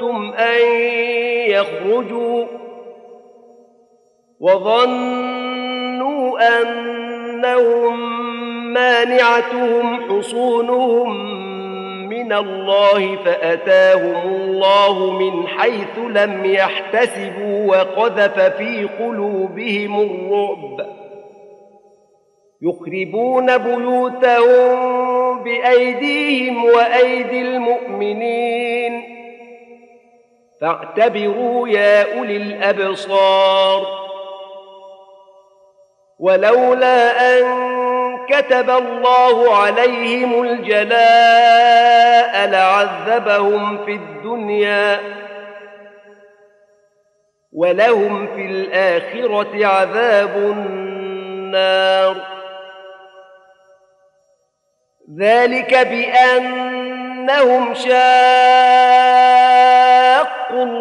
ظننتم ان يخرجوا وظنوا انهم مانعتهم حصونهم من الله فاتاهم الله من حيث لم يحتسبوا وقذف في قلوبهم الرعب يخربون بيوتهم بايديهم وايدي المؤمنين فاعتبروا يا أولي الأبصار. ولولا أن كتب الله عليهم الجلاء لعذبهم في الدنيا ولهم في الآخرة عذاب النار. ذلك بأنهم شاقوا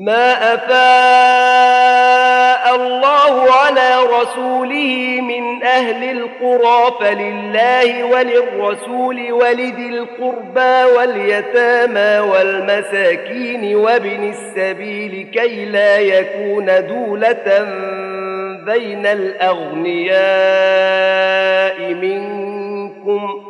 ما أفاء الله على رسوله من أهل القرى فلله وللرسول ولذي القربى واليتامى والمساكين وابن السبيل كي لا يكون دولة بين الأغنياء منكم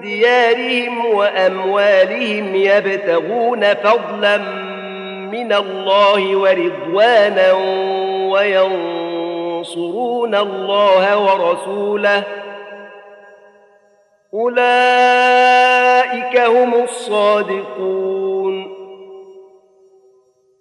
ديارهم وأموالهم يبتغون فضلا من الله ورضوانا وينصرون الله ورسوله. أولئك هم الصادقون.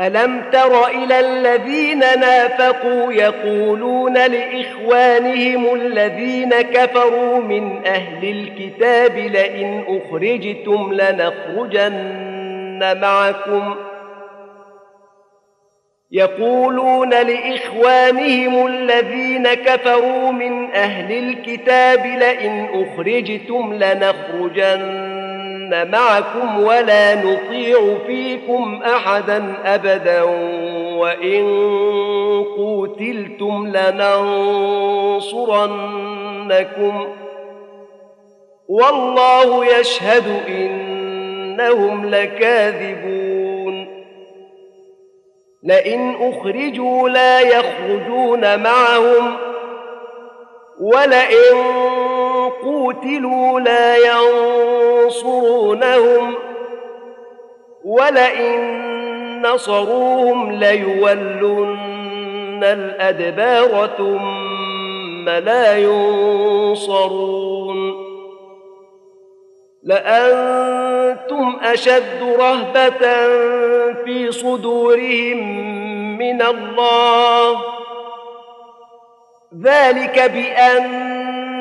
ألم تر إلى الذين نافقوا يقولون لإخوانهم الذين كفروا من أهل الكتاب لئن أخرجتم لنخرجن معكم يقولون لإخوانهم الذين كفروا من أهل الكتاب لئن أخرجتم لنخرجن معكم ولا نطيع فيكم أحدا أبدا وإن قوتلتم لننصرنكم والله يشهد انهم لكاذبون لئن اخرجوا لا يخرجون معهم ولئن قوتلوا لا ينصرونهم ولئن نصروهم ليولن الأدبار ثم لا ينصرون لأنتم أشد رهبة في صدورهم من الله ذلك بأن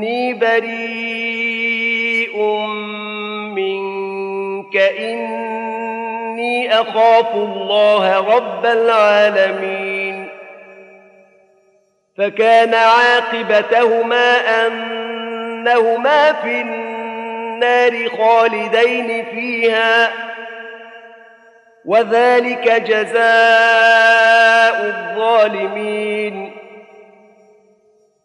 إني بريء منك. إني أخاف الله رب العالمين. فكان عاقبتهما أنهما في النار خالدين فيها وذلك جزاء الظالمين.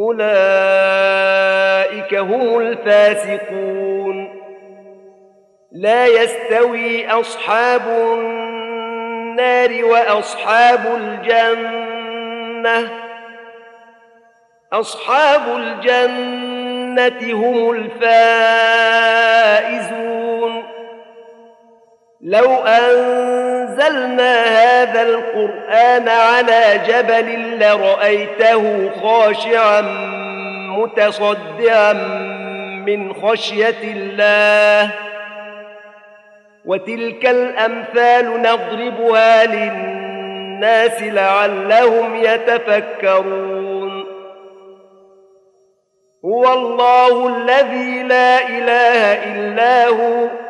أولئك هم الفاسقون. لا يستوي أصحاب النار وأصحاب الجنة. أصحاب الجنة هم الفائزون. لو أنزلنا هذا القرآن على جبل لرأيته خاشعا متصدعا من خشية الله وتلك الأمثال نضربها للناس لعلهم يتفكرون. هو الله الذي لا إله إلا هو